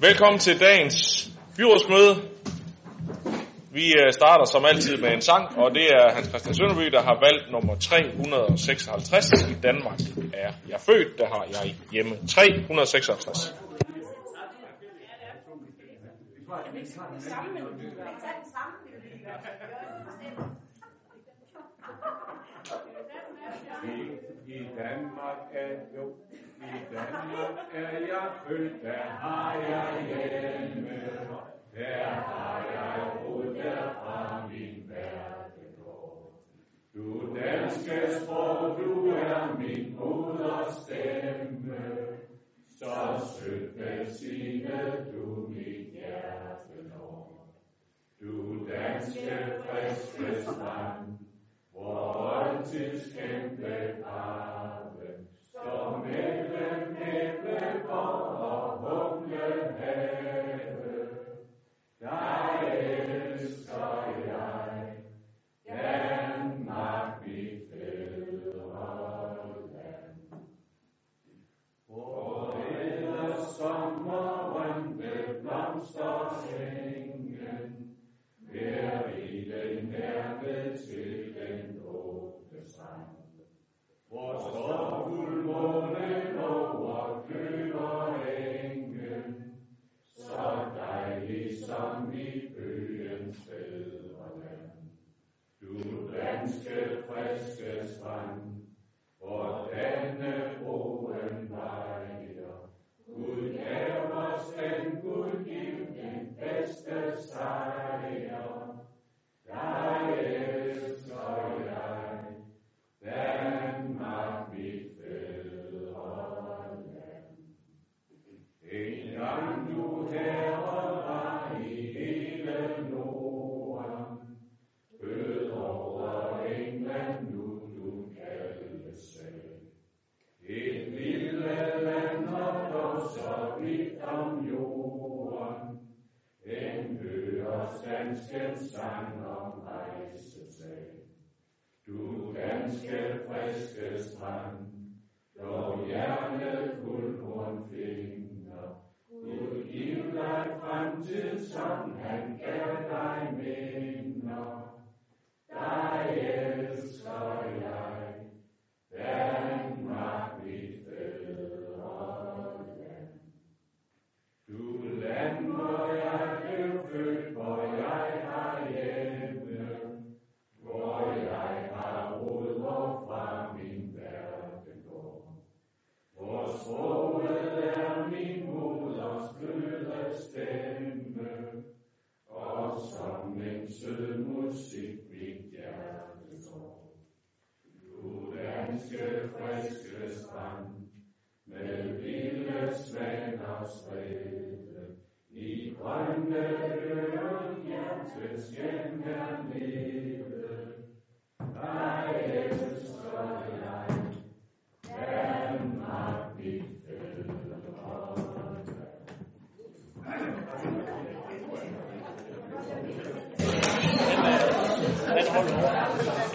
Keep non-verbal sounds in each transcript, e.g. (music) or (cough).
Velkommen til dagens byrådsmøde. Vi øh, starter som altid med en sang, og det er Hans Christian Sønderby, der har valgt nummer 356 i Danmark. Er jeg født, der har jeg hjemme 356. I Danmark er jo, i Danmark er jeg født, der har jeg hjemme. Der har jeg boet, der fra min verden går. Du danske sprog, du er min moders stemme. Så sødt velsignet du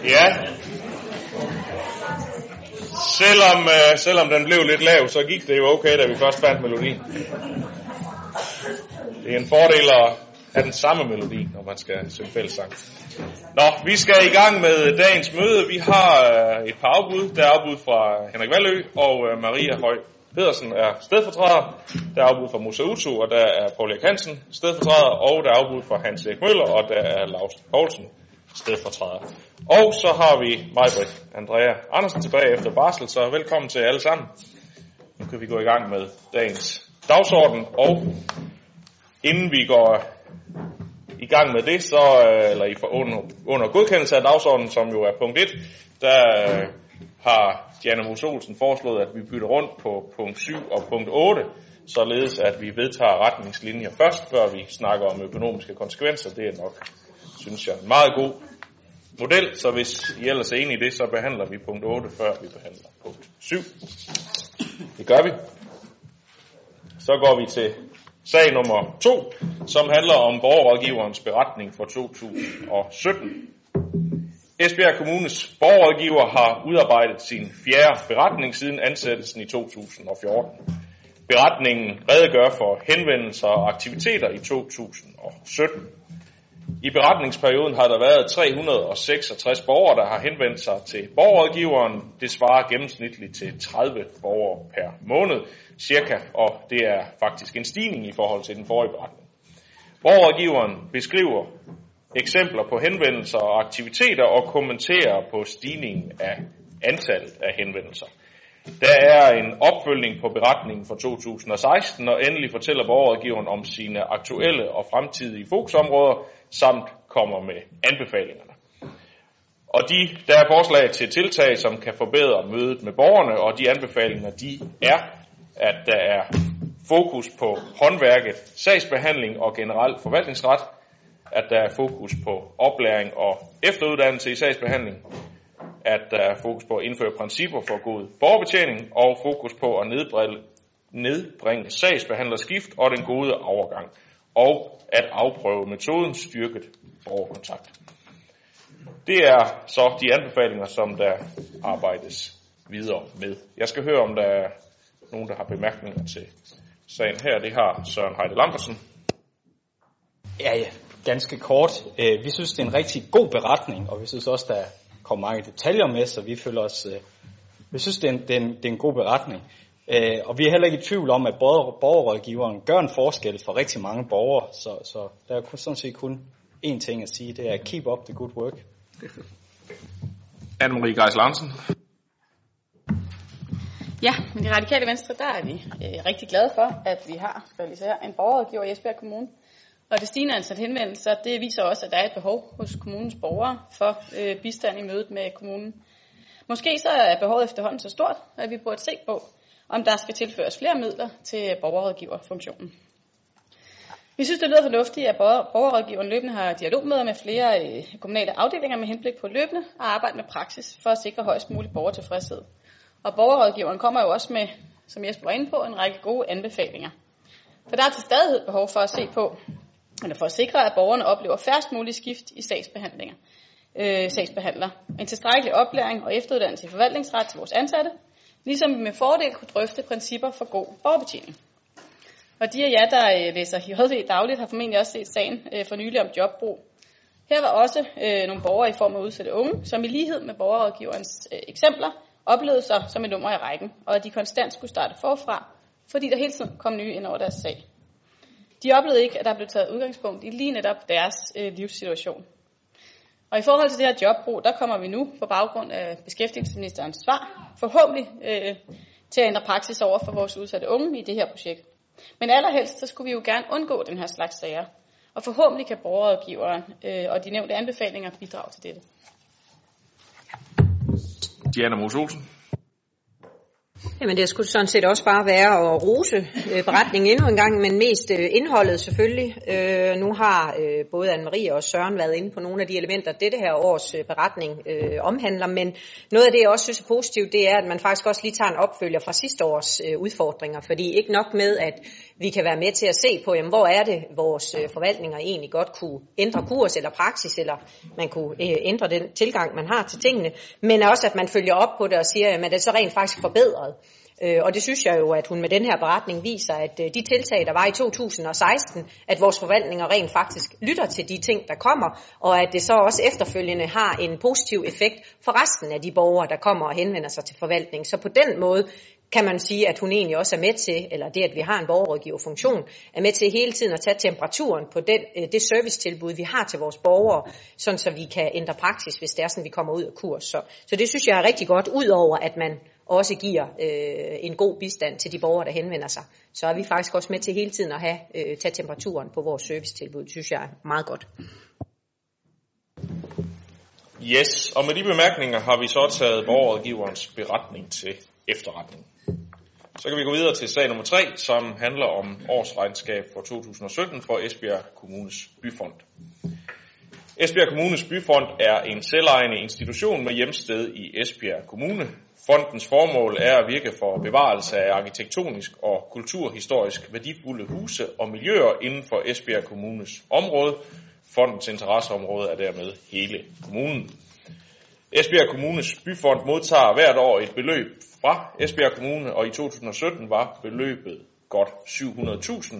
Ja. Selvom, øh, selvom den blev lidt lav, så gik det jo okay, da vi først fandt melodien. Det er en fordel at have den samme melodi, når man skal synge fællessang. Nå, vi skal i gang med dagens møde. Vi har øh, et par afbud. Der er afbud fra Henrik Valø, og øh, Maria Høj Pedersen er stedfortræder. Der er afbud fra Musa Utu, og der er Paul Erik Hansen stedfortræder, og der er afbud fra Hans Erik Møller, og der er Lars Poulsen stedfortræder. Og så har vi Majbrit Andrea Andersen tilbage efter barsel, så velkommen til alle sammen. Nu kan vi gå i gang med dagens dagsorden, og inden vi går i gang med det, så, øh, eller i for, under, under godkendelse af dagsordenen, som jo er punkt 1, der øh, har Diana Mus Olsen foreslået, at vi bytter rundt på punkt 7 og punkt 8, således at vi vedtager retningslinjer først, før vi snakker om økonomiske konsekvenser. Det er nok, synes jeg, en meget god model, så hvis I ellers er enige i det, så behandler vi punkt 8, før vi behandler punkt 7. Det gør vi. Så går vi til sag nummer 2, som handler om borgerrådgiverens beretning for 2017. Esbjerg Kommunes borgerrådgiver har udarbejdet sin fjerde beretning siden ansættelsen i 2014. Beretningen redegør for henvendelser og aktiviteter i 2017. I beretningsperioden har der været 366 borgere, der har henvendt sig til borgerrådgiveren. Det svarer gennemsnitligt til 30 borgere per måned cirka, og det er faktisk en stigning i forhold til den forrige beretning. Borgerrådgiveren beskriver eksempler på henvendelser og aktiviteter og kommenterer på stigningen af antallet af henvendelser. Der er en opfølgning på beretningen for 2016, og endelig fortæller borgerrådgiveren om sine aktuelle og fremtidige fokusområder, samt kommer med anbefalingerne. Og de, der er forslag til tiltag, som kan forbedre mødet med borgerne, og de anbefalinger, de er, at der er fokus på håndværket, sagsbehandling og generel forvaltningsret, at der er fokus på oplæring og efteruddannelse i sagsbehandling, at der er fokus på at indføre principper for god borgerbetjening og fokus på at nedbringe, nedbringe sagsbehandlerskift og den gode overgang, og at afprøve metoden styrket borgerkontakt. Det er så de anbefalinger, som der arbejdes videre med. Jeg skal høre, om der er nogen, der har bemærkninger til sagen her. Det har Søren Heide Lambersen. Ja, ja, ganske kort. Øh, vi synes, det er en rigtig god beretning, og vi synes også, der kommer mange detaljer med, så vi føler os, øh, vi synes, det er en, det er en, det er en god beretning. Og vi er heller ikke i tvivl om, at borgerrådgiveren gør en forskel for rigtig mange borgere, så, så der er sådan set kun én ting at sige, det er keep up the good work. Anne-Marie Geis Larsen. Ja, men i Radikale Venstre, der er vi øh, rigtig glade for, at vi har skal jeg sige, en borgerrådgiver i Esbjerg Kommune. Og det stigende antal henvendelser, det viser også, at der er et behov hos kommunens borgere for øh, bistand i mødet med kommunen. Måske så er behovet efterhånden så stort, at vi burde se på, om der skal tilføres flere midler til borgerrådgiverfunktionen. Vi synes, det lyder fornuftigt, at borgerrådgiveren løbende har dialogmøder med flere øh, kommunale afdelinger med henblik på løbende at arbejde med praksis for at sikre højst mulig borgertilfredshed. Og borgerrådgiveren kommer jo også med, som Jesper var inde på, en række gode anbefalinger. For der er til stadighed behov for at se på, eller for at sikre, at borgerne oplever færrest mulig skift i sagsbehandlinger, øh, sagsbehandler. En tilstrækkelig oplæring og efteruddannelse i forvaltningsret til vores ansatte, ligesom vi med fordel kunne drøfte principper for god borgerbetjening. Og de af jer, der øh, læser JV dagligt, har formentlig også set sagen øh, for nylig om jobbrug. Her var også øh, nogle borgere i form af udsatte unge, som i lighed med borgerrådgiverens øh, eksempler, oplevede sig som et nummer i rækken, og at de konstant skulle starte forfra, fordi der hele tiden kom nye ind over deres sag. De oplevede ikke, at der blev taget udgangspunkt i lige netop deres øh, livssituation. Og i forhold til det her jobbrug, der kommer vi nu på baggrund af beskæftigelsesministerens svar, forhåbentlig øh, til at ændre praksis over for vores udsatte unge i det her projekt. Men allerhelst, så skulle vi jo gerne undgå den her slags sager. Og forhåbentlig kan borgerrådgiveren øh, og de nævnte anbefalinger bidrage til dette. Diana Mose Olsen. Jamen det skulle sådan set også bare være at rose øh, beretningen endnu en gang, men mest øh, indholdet selvfølgelig. Øh, nu har øh, både Anne-Marie og Søren været inde på nogle af de elementer, dette her års øh, beretning øh, omhandler, men noget af det, jeg også synes er positivt, det er, at man faktisk også lige tager en opfølger fra sidste års øh, udfordringer, fordi ikke nok med, at vi kan være med til at se på, jamen, hvor er det, vores øh, forvaltninger egentlig godt kunne ændre kurs eller praksis, eller man kunne øh, ændre den tilgang, man har til tingene, men også, at man følger op på det og siger, at det er så rent faktisk forbedret. Øh, og det synes jeg jo, at hun med den her beretning viser, at de tiltag, der var i 2016, at vores forvaltninger rent faktisk lytter til de ting, der kommer, og at det så også efterfølgende har en positiv effekt for resten af de borgere, der kommer og henvender sig til forvaltning. Så på den måde kan man sige, at hun egentlig også er med til, eller det, at vi har en borgerrådgiverfunktion, er med til hele tiden at tage temperaturen på den, øh, det servicetilbud, vi har til vores borgere, sådan så vi kan ændre praksis, hvis det er sådan, vi kommer ud af kurs. Så, så det synes jeg er rigtig godt, udover at man også giver øh, en god bistand til de borgere, der henvender sig. Så er vi faktisk også med til hele tiden at have, øh, tage temperaturen på vores servicetilbud. Det synes jeg er meget godt. Yes, og med de bemærkninger har vi så taget borgerrådgiverens beretning til efterretning. Så kan vi gå videre til sag nummer 3, som handler om årsregnskab for 2017 for Esbjerg Kommunes Byfond. Esbjerg Kommunes Byfond er en selvejende institution med hjemsted i Esbjerg Kommune. Fondens formål er at virke for bevarelse af arkitektonisk og kulturhistorisk værdifulde huse og miljøer inden for Esbjerg Kommunes område. Fondens interesseområde er dermed hele kommunen. Esbjerg Kommunes byfond modtager hvert år et beløb fra Esbjerg Kommune, og i 2017 var beløbet godt 700.000.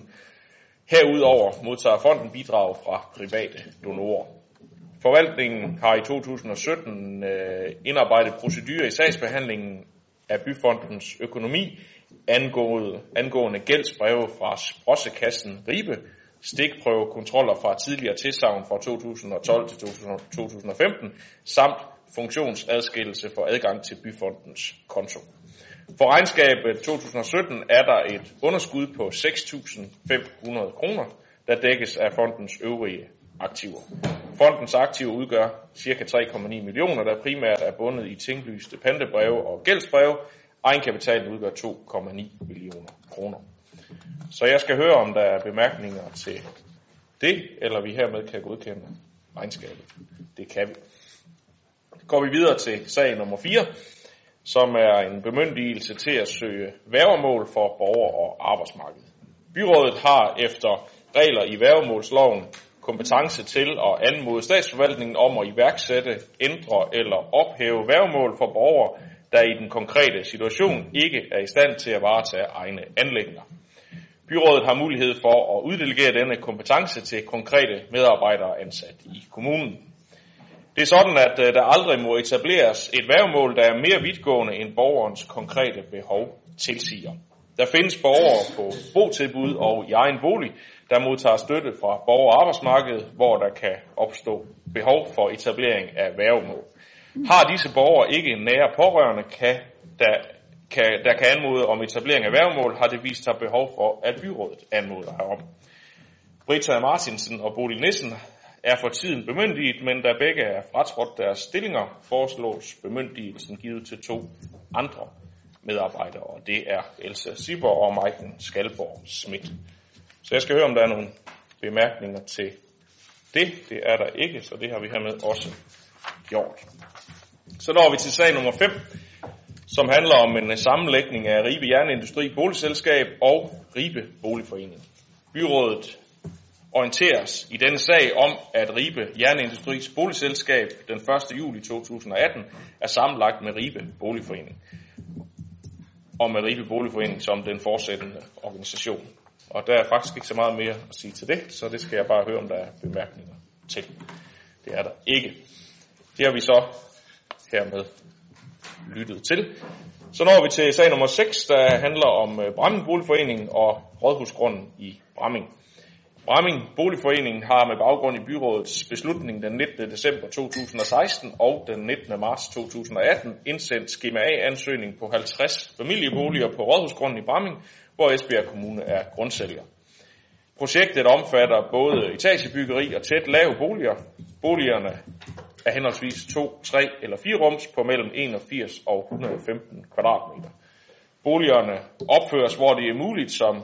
Herudover modtager fonden bidrag fra private donorer. Forvaltningen har i 2017 øh, indarbejdet procedurer i sagsbehandlingen af byfondens økonomi angående, angående gældsbreve fra Sprossekassen Ribe, stikprøvekontroller fra tidligere tilsavn fra 2012 til 2015, samt funktionsadskillelse for adgang til byfondens konto. For regnskabet 2017 er der et underskud på 6.500 kroner, der dækkes af fondens øvrige aktiver. Fondens aktiver udgør ca. 3,9 millioner, der primært er bundet i tinglyste pantebreve og gældsbreve. Egenkapitalen udgør 2,9 millioner kroner. Så jeg skal høre, om der er bemærkninger til det, eller vi hermed kan godkende regnskabet. Det kan vi. Går vi videre til sag nummer 4, som er en bemyndigelse til at søge værgemål for borger- og arbejdsmarked. Byrådet har efter regler i værgemålsloven kompetence til at anmode statsforvaltningen om at iværksætte, ændre eller ophæve værgemål for borgere, der i den konkrete situation ikke er i stand til at varetage egne anlægninger. Byrådet har mulighed for at uddelegere denne kompetence til konkrete medarbejdere ansat i kommunen. Det er sådan, at øh, der aldrig må etableres et værgemål, der er mere vidtgående end borgerens konkrete behov tilsiger. Der findes borgere på botilbud og i egen bolig, der modtager støtte fra borger- og arbejdsmarkedet, hvor der kan opstå behov for etablering af værgemål. Har disse borgere ikke en nære pårørende, kan der, kan, der kan anmode om etablering af værgemål, har det vist sig behov for, at byrådet anmoder herom. Britta Martinsen og Bodil Nissen er for tiden bemyndiget, men da begge er fratrådt deres stillinger, foreslås bemyndigelsen givet til to andre medarbejdere, og det er Elsa Sibor og Maiken Skalborg Schmidt. Så jeg skal høre, om der er nogle bemærkninger til det. Det er der ikke, så det har vi hermed også gjort. Så når vi til sag nummer 5, som handler om en sammenlægning af Ribe Jernindustri Boligselskab og Ribe Boligforening. Byrådet orienteres i denne sag om, at Ribe Jernindustris Boligselskab den 1. juli 2018 er sammenlagt med Ribe Boligforening og med Ribe Boligforening som den fortsættende organisation. Og der er faktisk ikke så meget mere at sige til det, så det skal jeg bare høre, om der er bemærkninger til. Det er der ikke. Det har vi så hermed lyttet til. Så når vi til sag nummer 6, der handler om øh, Bramming Boligforening og Rådhusgrunden i Bramming. Bramming Boligforening har med baggrund i byrådets beslutning den 19. december 2016 og den 19. marts 2018 indsendt skema A-ansøgning på 50 familieboliger på Rådhusgrunden i Bramming, hvor Esbjerg Kommune er grundsælger. Projektet omfatter både etagebyggeri og tæt lave boliger. Boligerne er henholdsvis 2, 3 eller 4 rums på mellem 81 og 115 kvadratmeter. Boligerne opføres, hvor det er muligt som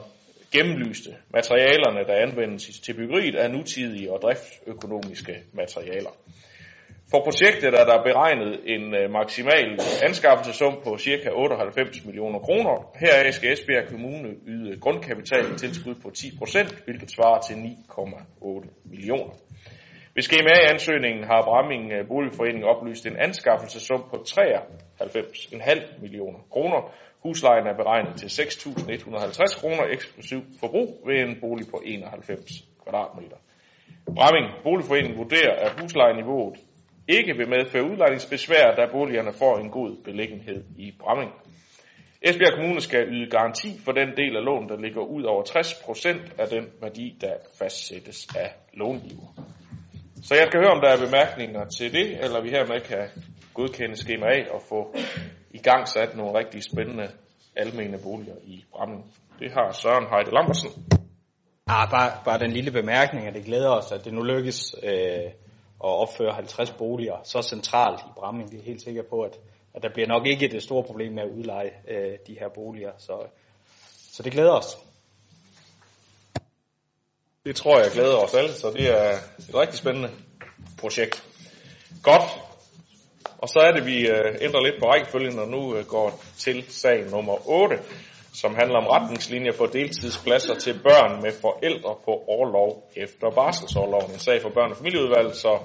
gennemlyste. Materialerne, der anvendes til byggeriet, er nutidige og driftsøkonomiske materialer. For projektet er der beregnet en øh, maksimal anskaffelsesum på ca. 98 millioner kroner. Heraf skal Esbjerg Kommune yde grundkapital tilskud på 10%, hvilket svarer til 9,8 millioner. Ved skema-ansøgningen har Bramming øh, Boligforening oplyst en anskaffelsesum på 93,5 millioner kroner. Huslejen er beregnet til 6.150 kroner eksklusiv forbrug ved en bolig på 91 kvadratmeter. Bramming Boligforening vurderer, at huslejeniveauet ikke vil medføre udlejningsbesvær, da boligerne får en god beliggenhed i Bramming. Esbjerg Kommune skal yde garanti for den del af lån, der ligger ud over 60% af den værdi, der fastsættes af långiver. Så jeg skal høre, om der er bemærkninger til det, eller vi hermed kan godkende skema A og få gang sat nogle rigtig spændende almene boliger i Bramming. Det har Søren Heide Lambersen. Ah, bare, bare den lille bemærkning, at det glæder os, at det nu lykkes øh, at opføre 50 boliger så centralt i Bramming. Vi er helt sikre på, at, at der bliver nok ikke det store problem med at udleje øh, de her boliger. Så, så det glæder os. Det tror jeg glæder os alle, så det er et rigtig spændende projekt. Godt. Og så er det, vi øh, ændrer lidt på rækkefølgen, og nu øh, går til sag nummer 8, som handler om retningslinjer for deltidspladser til børn med forældre på overlov efter barselsårloven. En sag for børn- og familieudvalg, så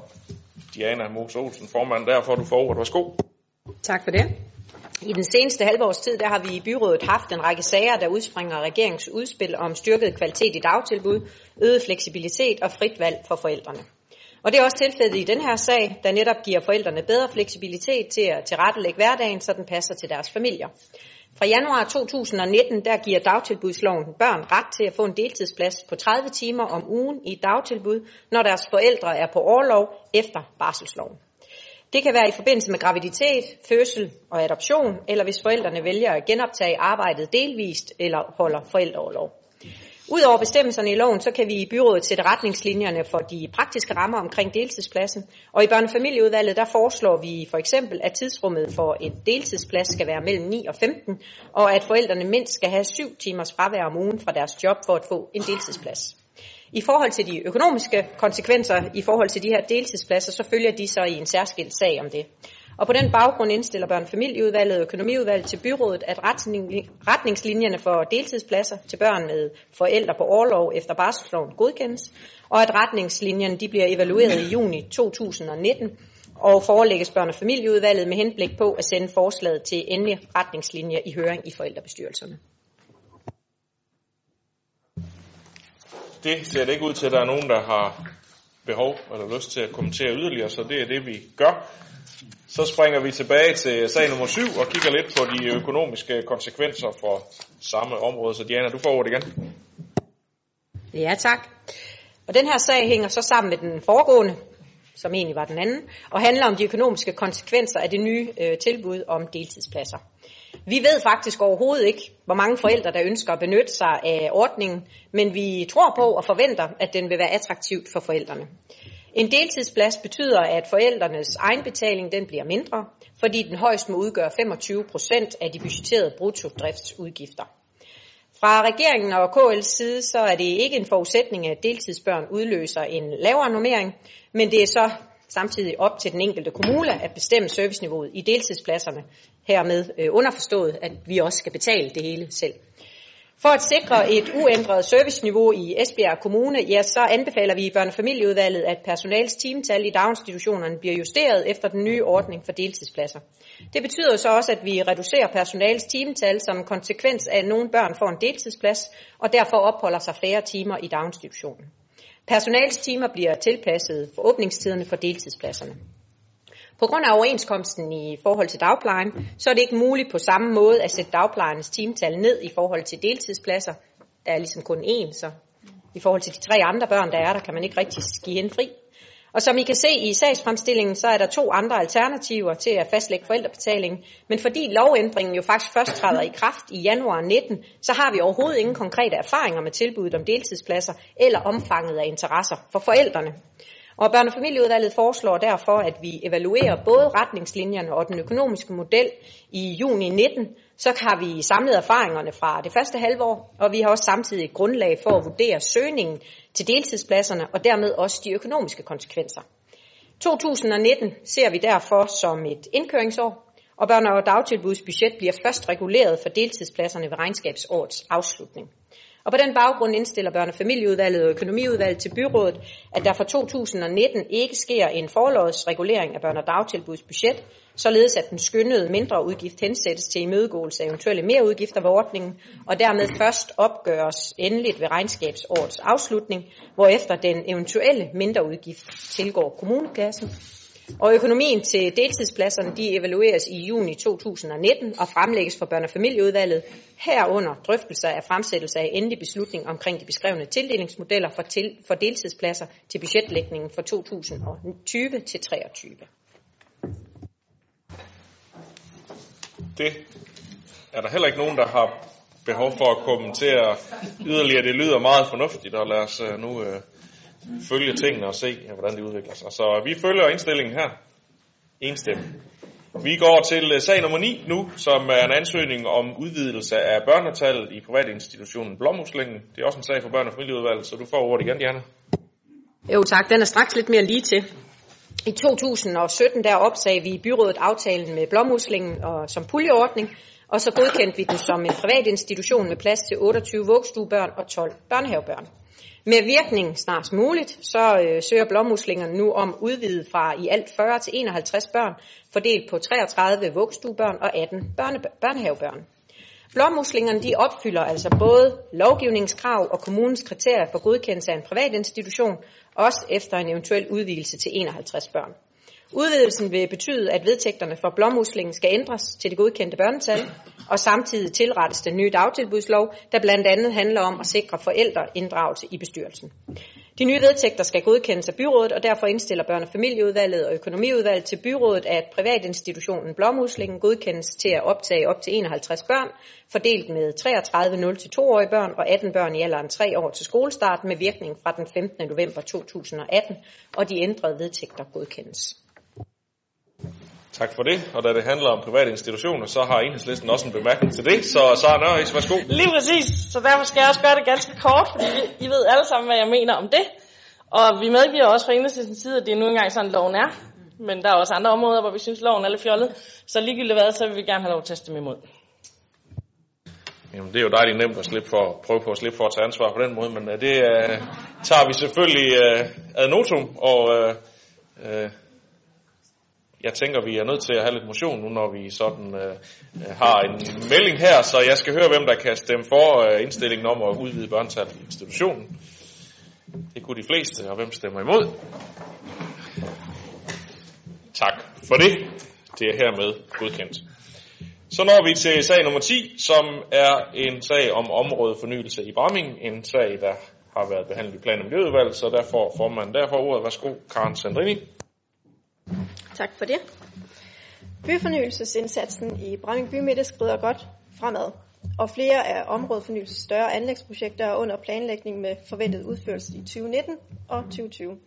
Diana Mose Olsen, formand. Derfor du for ordet. Værsgo. Tak for det. I den seneste halvårs tid, der har vi i byrådet haft en række sager, der udspringer af regeringens udspil om styrket kvalitet i dagtilbud, øget fleksibilitet og frit valg for forældrene. Og det er også tilfældet i den her sag, der netop giver forældrene bedre fleksibilitet til at tilrettelægge hverdagen, så den passer til deres familier. Fra januar 2019, der giver dagtilbudsloven børn ret til at få en deltidsplads på 30 timer om ugen i et dagtilbud, når deres forældre er på overlov efter barselsloven. Det kan være i forbindelse med graviditet, fødsel og adoption, eller hvis forældrene vælger at genoptage arbejdet delvist eller holder forældreoverlov. Udover bestemmelserne i loven, så kan vi i byrådet sætte retningslinjerne for de praktiske rammer omkring deltidspladsen. Og i børnefamilieudvalget, der foreslår vi for eksempel, at tidsrummet for en deltidsplads skal være mellem 9 og 15, og at forældrene mindst skal have 7 timers fravær om ugen fra deres job for at få en deltidsplads. I forhold til de økonomiske konsekvenser i forhold til de her deltidspladser, så følger de så i en særskilt sag om det. Og på den baggrund indstiller børnefamilieudvalget og økonomiudvalget til byrådet, at retningslinjerne for deltidspladser til børn med forældre på overlov efter barselsloven godkendes, og at retningslinjerne de bliver evalueret i juni 2019 og forelægges børnefamilieudvalget med henblik på at sende forslaget til endelige retningslinjer i høring i forældrebestyrelserne. Det ser det ikke ud til, at der er nogen, der har behov eller lyst til at kommentere yderligere, så det er det, vi gør. Så springer vi tilbage til sag nummer 7 og kigger lidt på de økonomiske konsekvenser for samme område. Så Diana, du får ordet igen. Ja, tak. Og den her sag hænger så sammen med den foregående, som egentlig var den anden, og handler om de økonomiske konsekvenser af det nye øh, tilbud om deltidspladser. Vi ved faktisk overhovedet ikke, hvor mange forældre, der ønsker at benytte sig af ordningen, men vi tror på og forventer, at den vil være attraktivt for forældrene. En deltidsplads betyder, at forældrenes egenbetaling den bliver mindre, fordi den højst må udgøre 25 procent af de budgetterede bruttodriftsudgifter. Fra regeringen og KL's side, så er det ikke en forudsætning, at deltidsbørn udløser en lavere normering, men det er så samtidig op til den enkelte kommune at bestemme serviceniveauet i deltidspladserne. Hermed øh, underforstået, at vi også skal betale det hele selv. For at sikre et uændret serviceniveau i Esbjerg Kommune, ja, så anbefaler vi i børnefamilieudvalget, at personals timetal i daginstitutionerne bliver justeret efter den nye ordning for deltidspladser. Det betyder så også, at vi reducerer personals timetal som konsekvens af, at nogle børn får en deltidsplads, og derfor opholder sig flere timer i daginstitutionen. Personalstimer bliver tilpasset for åbningstiderne for deltidspladserne. På grund af overenskomsten i forhold til dagplejen, så er det ikke muligt på samme måde at sætte dagplejernes timetal ned i forhold til deltidspladser. Der er ligesom kun én, så i forhold til de tre andre børn, der er der, kan man ikke rigtig give hende fri. Og som I kan se i sagsfremstillingen, så er der to andre alternativer til at fastlægge forældrebetaling. Men fordi lovændringen jo faktisk først træder i kraft i januar 19, så har vi overhovedet ingen konkrete erfaringer med tilbuddet om deltidspladser eller omfanget af interesser for forældrene. Og børne- og familieudvalget foreslår derfor, at vi evaluerer både retningslinjerne og den økonomiske model i juni 19. Så har vi samlet erfaringerne fra det første halvår, og vi har også samtidig et grundlag for at vurdere søgningen til deltidspladserne og dermed også de økonomiske konsekvenser. 2019 ser vi derfor som et indkøringsår, og børne- og dagtilbudsbudget bliver først reguleret for deltidspladserne ved regnskabsårets afslutning. Og på den baggrund indstiller børne- og familieudvalget og økonomiudvalget til byrådet, at der fra 2019 ikke sker en forlådsregulering af børne- og dagtilbuds budget, således at den skyndede mindre udgift hensættes til imødegåelse af eventuelle mere udgifter ved ordningen, og dermed først opgøres endeligt ved regnskabsårets afslutning, hvorefter den eventuelle mindre udgift tilgår kommunekassen og økonomien til deltidspladserne de evalueres i juni 2019 og fremlægges for børne- og familieudvalget herunder drøftelser af fremsættelse af endelig beslutning omkring de beskrevne tildelingsmodeller for, til, for deltidspladser til budgetlægningen for 2020 til 23. Det er der heller ikke nogen, der har behov for at kommentere yderligere. Det lyder meget fornuftigt, og lad os øh, nu øh, følge tingene og se, hvordan det udvikler sig. Så vi følger indstillingen her. Enstemmigt. Vi går til øh, sag nummer 9 nu, som er en ansøgning om udvidelse af børnetallet i privatinstitutionen Blommuslingen. Det er også en sag for børne- og familieudvalget, så du får ordet igen, Diana. Jo tak, den er straks lidt mere lige til. I 2017 der opsagde vi i byrådet aftalen med Blommuslingen og som puljeordning, og så godkendte vi den som en privat institution med plads til 28 vuggestuebørn og 12 børnehavebørn. Med virkning snart muligt, så øh, søger blåmuslingerne nu om udvidet fra i alt 40 til 51 børn, fordelt på 33 vuggestuebørn og 18 børne, børnehavebørn. Blåmuslingerne de opfylder altså både lovgivningskrav og kommunens kriterier for godkendelse af en privat institution, også efter en eventuel udvidelse til 51 børn. Udvidelsen vil betyde, at vedtægterne for blåmuslingen skal ændres til det godkendte børnetal, og samtidig tilrettes den nye dagtilbudslov, der blandt andet handler om at sikre forældreinddragelse i bestyrelsen. De nye vedtægter skal godkendes af byrådet, og derfor indstiller børne- og familieudvalget og økonomiudvalget til byrådet, at privatinstitutionen Blåmuslingen godkendes til at optage op til 51 børn, fordelt med 33 0-2-årige børn og 18 børn i alderen 3 år til skolestart med virkning fra den 15. november 2018, og de ændrede vedtægter godkendes. Tak for det. Og da det handler om private institutioner, så har enhedslisten også en bemærkning til det. Så Sara Nørris, værsgo. Lige præcis, så derfor skal jeg også gøre det ganske kort, fordi I ved alle sammen, hvad jeg mener om det. Og vi medgiver også fra enhedslistens side, at det er nu engang sådan, loven er. Men der er også andre områder, hvor vi synes, loven er lidt fjollet. Så ligegyldigt hvad, så vil vi gerne have lov til at stemme imod. Jamen, det er jo dejligt nemt at slippe for, prøve på at slippe for at tage ansvar på den måde, men uh, det uh, tager vi selvfølgelig uh, ad notum, og uh, uh, jeg tænker, vi er nødt til at have lidt motion nu, når vi sådan øh, øh, har en melding her, så jeg skal høre, hvem der kan stemme for øh, indstillingen om at udvide børnetallet i institutionen. Det kunne de fleste, og hvem stemmer imod? Tak for det. Det er hermed godkendt. Så når vi til sag nummer 10, som er en sag om områdefornyelse i Bramming. En sag, der har været behandlet i plan- og miljøudvalget, så derfor får man derfor ordet. Værsgo, Karen Sandrini. Tak for det. Byfornyelsesindsatsen i Bramming Bymitte skrider godt fremad, og flere af områdefornyelses større anlægsprojekter er under planlægning med forventet udførelse i 2019 og 2020.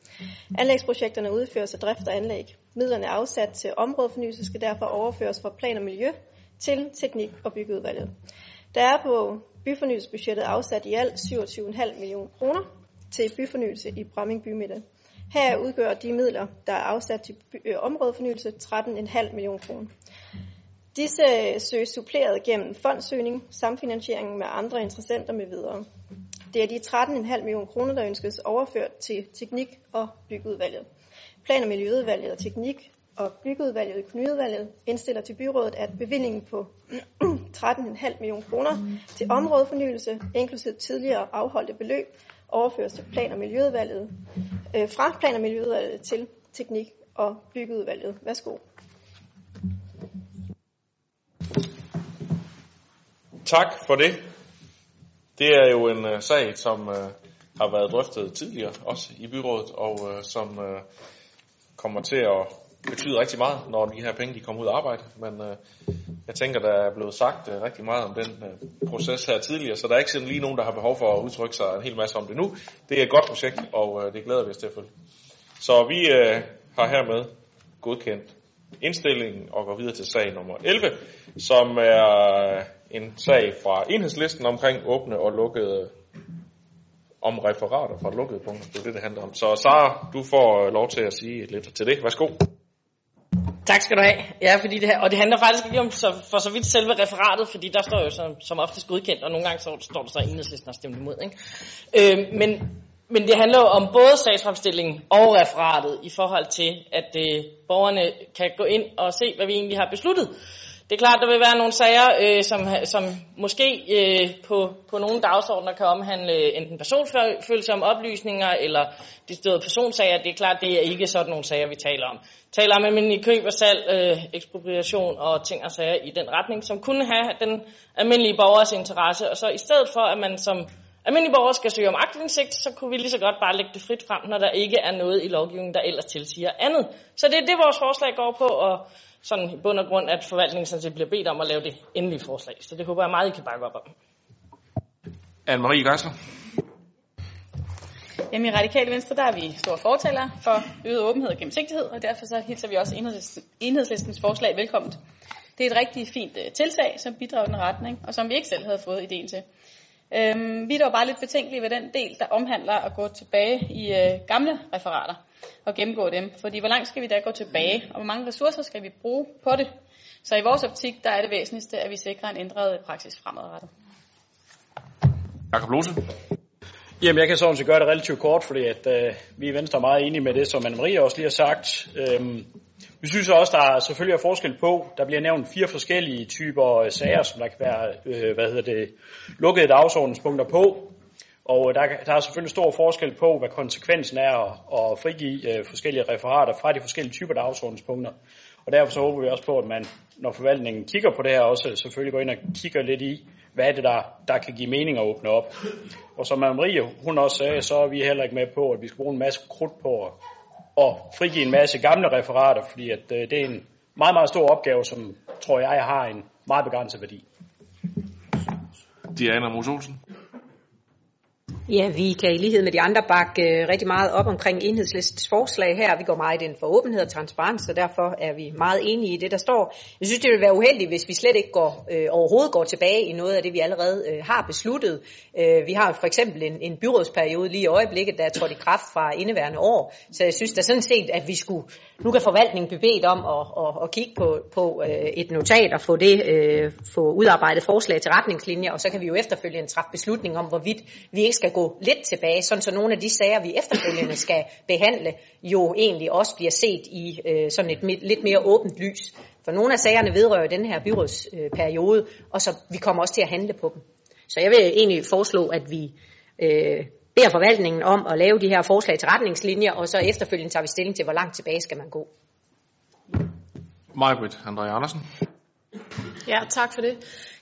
Anlægsprojekterne udføres af drift og anlæg. Midlerne er afsat til områdefornyelse skal derfor overføres fra plan og miljø til teknik- og byggeudvalget. Der er på byfornyelsesbudgettet afsat i alt 27,5 millioner kroner til byfornyelse i Bramming Bymidte. Her udgør de midler, der er afsat til øh, områdefornyelse, 13,5 millioner kroner. Disse øh, søges suppleret gennem fondsøgning, samfinansiering med andre interessenter med videre. Det er de 13,5 millioner kroner, der ønskes overført til teknik- og byggeudvalget. Plan- og miljøudvalget og teknik- og byggeudvalget og økonomiudvalget indstiller til byrådet, at bevillingen på (clears throat) 13,5 millioner kroner til områdefornyelse, inklusive tidligere afholdte beløb, overføres til plan- og miljøudvalget, øh, fra plan- og miljøudvalget til teknik- og byggeudvalget. Værsgo. Tak for det. Det er jo en uh, sag, som uh, har været drøftet tidligere, også i byrådet, og uh, som uh, kommer til at betyder rigtig meget, når de her penge de kommer ud af arbejde. Men øh, jeg tænker, der er blevet sagt øh, rigtig meget om den øh, proces her tidligere, så der er ikke sådan lige nogen, der har behov for at udtrykke sig en hel masse om det nu. Det er et godt projekt, og øh, det glæder vi os til at følge. Så vi øh, har hermed godkendt indstillingen og går videre til sag nummer 11, som er øh, en sag fra enhedslisten omkring åbne og lukkede om referater fra lukkede punkter. Det er det, det handler om. Så Sara, du får øh, lov til at sige lidt til det. Værsgo. Tak skal du have. Ja, fordi det her, og det handler faktisk ikke om så, for så vidt selve referatet, fordi der står jo som, som oftest godkendt, og nogle gange så, står der så, at enhedslisten har stemt imod. Ikke? Øh, men, men det handler jo om både sagsfremstillingen og referatet i forhold til, at øh, borgerne kan gå ind og se, hvad vi egentlig har besluttet. Det er klart, der vil være nogle sager, øh, som, som måske øh, på, på nogle dagsordner kan omhandle øh, enten personfølsomme oplysninger eller de støde personsager. Det er klart, det er ikke sådan nogle sager, vi taler om. Vi taler om almindelig køb og salg, øh, ekspropriation og ting og sager i den retning, som kunne have den almindelige borgers interesse. Og så i stedet for, at man som almindelig borger skal søge om aktindsigt, så kunne vi lige så godt bare lægge det frit frem, når der ikke er noget i lovgivningen, der ellers tilsiger andet. Så det er det, vores forslag går på, og sådan i bund og grund, at forvaltningen sådan set bliver bedt om at lave det endelige forslag. Så det håber jeg meget, I kan bakke op om. Anne-Marie Geisler. Jamen i Radikale Venstre, der er vi store fortalere for øget åbenhed og gennemsigtighed, og derfor så hilser vi også enhedslisten, enhedslistens forslag velkommen. Det er et rigtig fint uh, tiltag, som bidrager i den retning, og som vi ikke selv havde fået idéen til. Øhm, vi er dog bare lidt betænkelige ved den del, der omhandler at gå tilbage i øh, gamle referater. At gennemgå dem. Fordi hvor langt skal vi da gå tilbage, og hvor mange ressourcer skal vi bruge på det? Så i vores optik, der er det væsentligste, at vi sikrer en ændret praksis fremadrettet. Jakob Lose. Jamen, jeg kan sådan set gøre det relativt kort, fordi at, øh, vi i Venstre er meget enige med det, som Anne-Marie også lige har sagt. Øhm, vi synes også, der er selvfølgelig er forskel på. Der bliver nævnt fire forskellige typer øh, sager, som der kan være øh, hvad hedder det, lukkede dagsordenspunkter på. Og der, der er selvfølgelig stor forskel på, hvad konsekvensen er at, at frigive øh, forskellige referater fra de forskellige typer dagsordenspunkter. Og derfor så håber vi også på, at man, når forvaltningen kigger på det her, også selvfølgelig går ind og kigger lidt i, hvad er det, der, der kan give mening at åbne op. Og som Marie, hun også sagde, så er vi heller ikke med på, at vi skal bruge en masse krudt på at, at frigive en masse gamle referater, fordi at, øh, det er en meget, meget stor opgave, som tror jeg har en meget begrænset værdi. Diana Mos Olsen. Ja, vi kan i lighed med de andre bakke øh, rigtig meget op omkring enhedslistens forslag her. Vi går meget ind for åbenhed og transparens, og derfor er vi meget enige i det, der står. Jeg synes, det vil være uheldigt, hvis vi slet ikke går, øh, overhovedet går tilbage i noget af det, vi allerede øh, har besluttet. Øh, vi har for eksempel en, en byrådsperiode lige i øjeblikket, der er trådt i kraft fra indeværende år. Så jeg synes da sådan set, at vi skulle, nu kan forvaltningen blive bedt om at, at, at kigge på, på øh, et notat og få det, øh, få udarbejdet forslag til retningslinjer, og så kan vi jo efterfølgende træffe beslutning om, hvorvidt vi ikke skal gå lidt tilbage, sådan så nogle af de sager, vi efterfølgende skal behandle, jo egentlig også bliver set i øh, sådan et lidt mere åbent lys. For nogle af sagerne vedrører den her byrådsperiode, og så vi kommer også til at handle på dem. Så jeg vil egentlig foreslå, at vi øh, beder forvaltningen om at lave de her forslag til retningslinjer, og så efterfølgende tager vi stilling til, hvor langt tilbage skal man gå. Majbrit André Andersen. Ja, tak for det.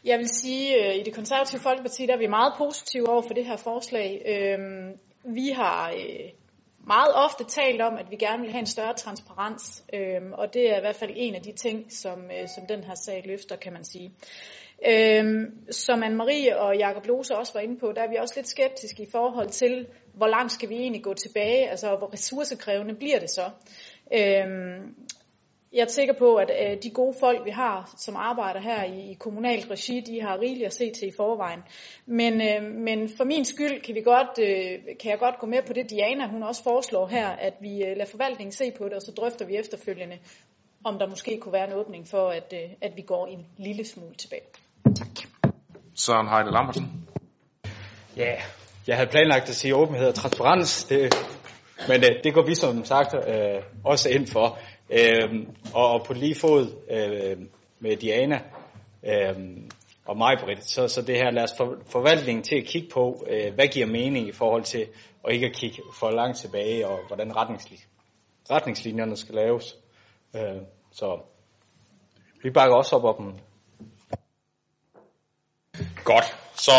Jeg vil sige, at i det konservative Folkeparti, der er vi meget positive over for det her forslag. Øhm, vi har øh, meget ofte talt om, at vi gerne vil have en større transparens, øhm, og det er i hvert fald en af de ting, som, øh, som den her sag løfter, kan man sige. Øhm, som Anne-Marie og Jakob Lose også var inde på, der er vi også lidt skeptiske i forhold til, hvor langt skal vi egentlig gå tilbage, altså hvor ressourcekrævende bliver det så. Øhm, jeg er sikker på, at øh, de gode folk, vi har, som arbejder her i, i kommunalt regi, de har rigeligt at se til i forvejen. Men, øh, men for min skyld kan, vi godt, øh, kan jeg godt gå med på det, Diana hun også foreslår her, at vi øh, lader forvaltningen se på det, og så drøfter vi efterfølgende, om der måske kunne være en åbning for, at, øh, at vi går en lille smule tilbage. Tak. Søren Heide Lambertsen. Ja, jeg havde planlagt at sige åbenhed og transparens, det, men øh, det går vi som sagt øh, også ind for. Øh, og, og på lige fod øh, med Diana øh, og mig, Britt, så, så det her, lad os for, forvaltningen til at kigge på, øh, hvad giver mening i forhold til, og ikke at kigge for langt tilbage, og hvordan retningslin- retningslinjerne skal laves. Øh, så vi bakker også op om Godt, så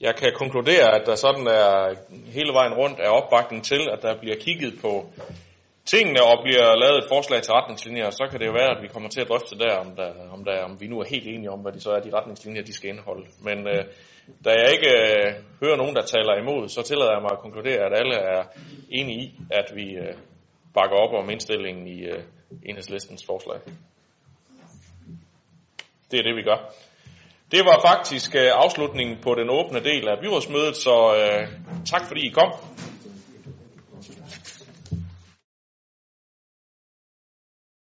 jeg kan konkludere, at der sådan er hele vejen rundt er opbakning til, at der bliver kigget på tingene og bliver lavet et forslag til retningslinjer, så kan det jo være, at vi kommer til at drøfte der, om, der, om, der, om vi nu er helt enige om, hvad de så er, de retningslinjer, de skal indeholde. Men øh, da jeg ikke øh, hører nogen, der taler imod, så tillader jeg mig at konkludere, at alle er enige i, at vi øh, bakker op om indstillingen i øh, enhedslistens forslag. Det er det, vi gør. Det var faktisk øh, afslutningen på den åbne del af byrådsmødet, så øh, tak fordi I kom.